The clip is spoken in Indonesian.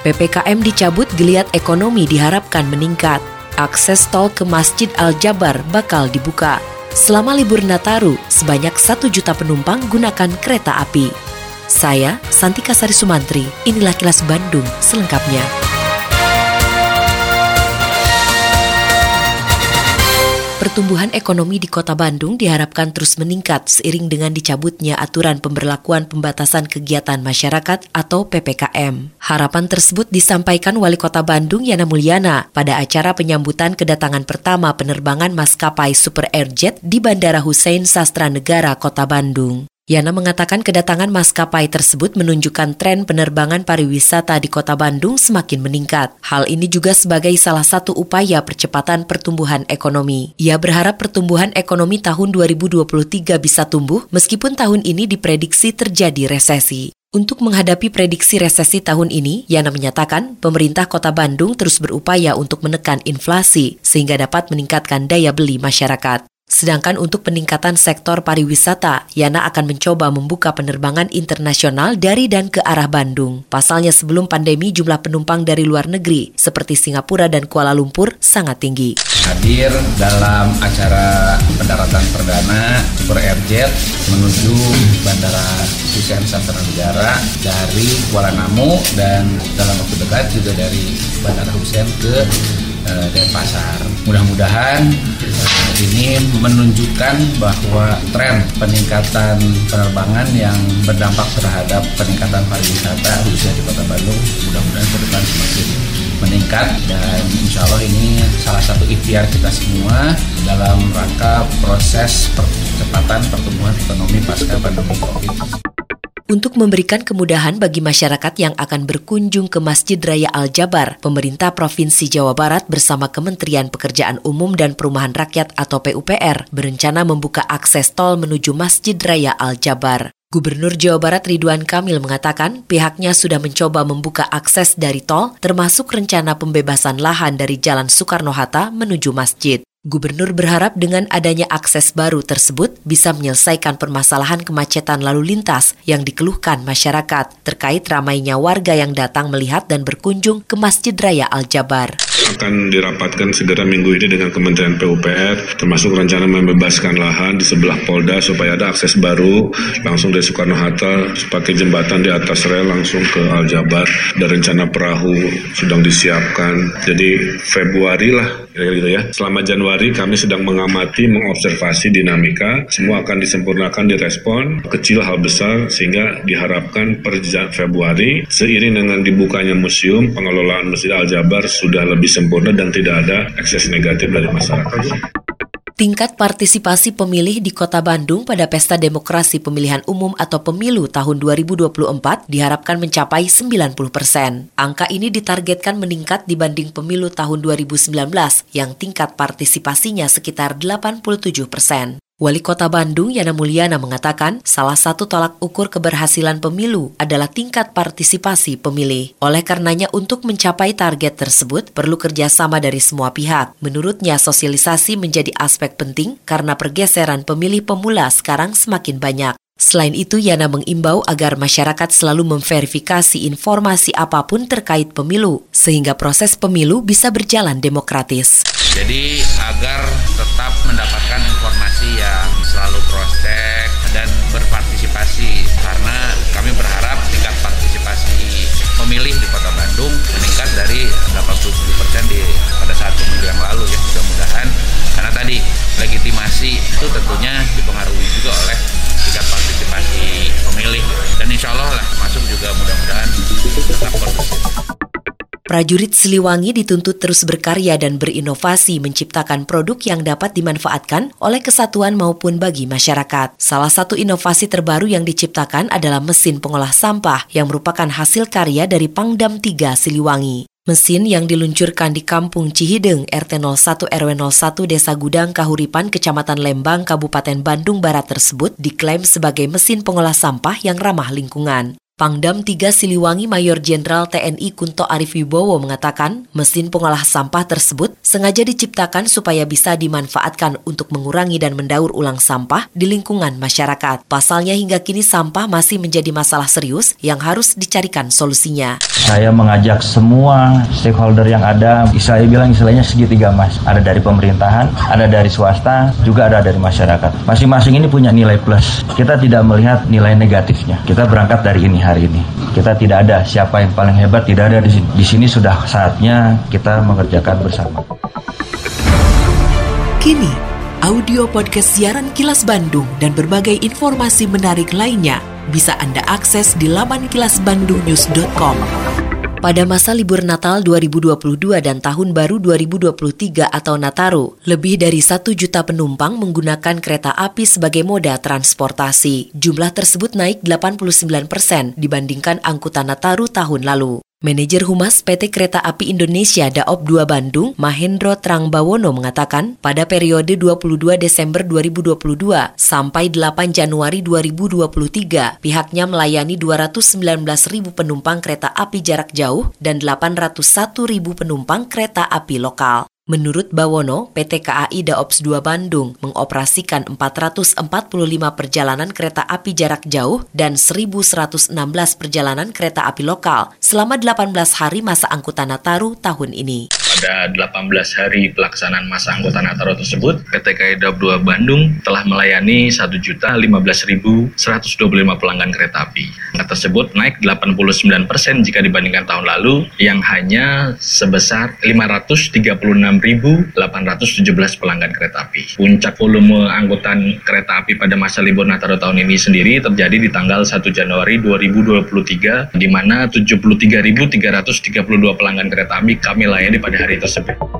PPKM dicabut, geliat ekonomi diharapkan meningkat. Akses tol ke Masjid Al-Jabar bakal dibuka. Selama libur Nataru, sebanyak satu juta penumpang gunakan kereta api. Saya, Santika Sari Sumantri, inilah kilas Bandung selengkapnya. Pertumbuhan ekonomi di Kota Bandung diharapkan terus meningkat seiring dengan dicabutnya aturan pemberlakuan pembatasan kegiatan masyarakat atau PPKM. Harapan tersebut disampaikan Wali Kota Bandung Yana Mulyana pada acara penyambutan kedatangan pertama penerbangan maskapai Super Airjet di Bandara Hussein Sastra Negara Kota Bandung. Yana mengatakan kedatangan maskapai tersebut menunjukkan tren penerbangan pariwisata di kota Bandung semakin meningkat. Hal ini juga sebagai salah satu upaya percepatan pertumbuhan ekonomi. Ia berharap pertumbuhan ekonomi tahun 2023 bisa tumbuh meskipun tahun ini diprediksi terjadi resesi. Untuk menghadapi prediksi resesi tahun ini, Yana menyatakan pemerintah kota Bandung terus berupaya untuk menekan inflasi sehingga dapat meningkatkan daya beli masyarakat. Sedangkan untuk peningkatan sektor pariwisata, Yana akan mencoba membuka penerbangan internasional dari dan ke arah Bandung. Pasalnya sebelum pandemi jumlah penumpang dari luar negeri seperti Singapura dan Kuala Lumpur sangat tinggi. Hadir dalam acara pendaratan perdana Super Airjet menuju Bandara Hussein Sastra Negara dari Kuala Namu dan dalam waktu dekat juga dari Bandara Hussein ke uh, Denpasar. Mudah-mudahan uh, ini menunjukkan bahwa tren peningkatan penerbangan yang berdampak terhadap peningkatan pariwisata khususnya di Kota Bandung mudah-mudahan ke depan semakin meningkat dan insya Allah ini salah satu ikhtiar kita semua dalam rangka proses percepatan pertumbuhan ekonomi pasca pandemi COVID untuk memberikan kemudahan bagi masyarakat yang akan berkunjung ke Masjid Raya Al-Jabar, pemerintah Provinsi Jawa Barat bersama Kementerian Pekerjaan Umum dan Perumahan Rakyat atau PUPR berencana membuka akses tol menuju Masjid Raya Al-Jabar. Gubernur Jawa Barat Ridwan Kamil mengatakan pihaknya sudah mencoba membuka akses dari tol termasuk rencana pembebasan lahan dari Jalan Soekarno-Hatta menuju masjid. Gubernur berharap dengan adanya akses baru tersebut bisa menyelesaikan permasalahan kemacetan lalu lintas yang dikeluhkan masyarakat terkait ramainya warga yang datang melihat dan berkunjung ke Masjid Raya Al-Jabar. Akan dirapatkan segera minggu ini dengan Kementerian PUPR termasuk rencana membebaskan lahan di sebelah Polda supaya ada akses baru langsung dari Soekarno-Hatta pakai jembatan di atas rel langsung ke Al-Jabar dan rencana perahu sedang disiapkan. Jadi Februari lah kira-kira gitu ya. Selama Januari kami sedang mengamati, mengobservasi dinamika, semua akan disempurnakan, direspon, kecil hal besar, sehingga diharapkan per Februari, seiring dengan dibukanya museum, pengelolaan Masjid Al-Jabar sudah lebih sempurna dan tidak ada ekses negatif dari masyarakat. Tingkat partisipasi pemilih di Kota Bandung pada Pesta Demokrasi Pemilihan Umum atau Pemilu tahun 2024 diharapkan mencapai 90 persen. Angka ini ditargetkan meningkat dibanding pemilu tahun 2019 yang tingkat partisipasinya sekitar 87 persen. Wali Kota Bandung Yana Mulyana mengatakan salah satu tolak ukur keberhasilan pemilu adalah tingkat partisipasi pemilih. Oleh karenanya untuk mencapai target tersebut perlu kerjasama dari semua pihak. Menurutnya sosialisasi menjadi aspek penting karena pergeseran pemilih pemula sekarang semakin banyak. Selain itu, Yana mengimbau agar masyarakat selalu memverifikasi informasi apa pun terkait pemilu, sehingga proses pemilu bisa berjalan demokratis. Jadi agar tetap mendapatkan informasi yang selalu cross check dan berpartisipasi karena kami berharap tingkat partisipasi pemilih di Kota Bandung meningkat dari 87% di pada saat pemilu yang lalu ya mudah-mudahan Prajurit Siliwangi dituntut terus berkarya dan berinovasi menciptakan produk yang dapat dimanfaatkan oleh kesatuan maupun bagi masyarakat. Salah satu inovasi terbaru yang diciptakan adalah mesin pengolah sampah yang merupakan hasil karya dari Pangdam 3 Siliwangi. Mesin yang diluncurkan di Kampung Cihideng, RT 01 RW 01 Desa Gudang, Kahuripan, Kecamatan Lembang, Kabupaten Bandung Barat tersebut diklaim sebagai mesin pengolah sampah yang ramah lingkungan. Pangdam 3 Siliwangi Mayor Jenderal TNI Kunto Arif Wibowo mengatakan mesin pengolah sampah tersebut sengaja diciptakan supaya bisa dimanfaatkan untuk mengurangi dan mendaur ulang sampah di lingkungan masyarakat. Pasalnya hingga kini sampah masih menjadi masalah serius yang harus dicarikan solusinya. Saya mengajak semua stakeholder yang ada, saya bilang istilahnya segitiga mas. Ada dari pemerintahan, ada dari swasta, juga ada dari masyarakat. Masing-masing ini punya nilai plus. Kita tidak melihat nilai negatifnya. Kita berangkat dari ini hari ini. Kita tidak ada siapa yang paling hebat, tidak ada di sini. Di sini sudah saatnya kita mengerjakan bersama. Kini, audio podcast siaran Kilas Bandung dan berbagai informasi menarik lainnya bisa Anda akses di laman kilasbandungnews.com. Pada masa libur Natal 2022 dan Tahun Baru 2023 atau Nataru, lebih dari satu juta penumpang menggunakan kereta api sebagai moda transportasi. Jumlah tersebut naik 89 persen dibandingkan angkutan Nataru tahun lalu. Manajer Humas PT Kereta Api Indonesia Daop 2 Bandung, Mahendro Trangbawono mengatakan, pada periode 22 Desember 2022 sampai 8 Januari 2023, pihaknya melayani 219 ribu penumpang kereta api jarak jauh dan 801 ribu penumpang kereta api lokal. Menurut Bawono, PT KAI Daops 2 Bandung mengoperasikan 445 perjalanan kereta api jarak jauh dan 1.116 perjalanan kereta api lokal selama 18 hari masa angkutan Nataru tahun ini pada 18 hari pelaksanaan masa anggota Nataru tersebut, PT KAI Daob 2 Bandung telah melayani 1.015.125 pelanggan kereta api. Angka tersebut naik 89% jika dibandingkan tahun lalu yang hanya sebesar 536.817 pelanggan kereta api. Puncak volume angkutan kereta api pada masa libur Nataru tahun ini sendiri terjadi di tanggal 1 Januari 2023 di mana 73.332 pelanggan kereta api kami layani pada hari tersebut.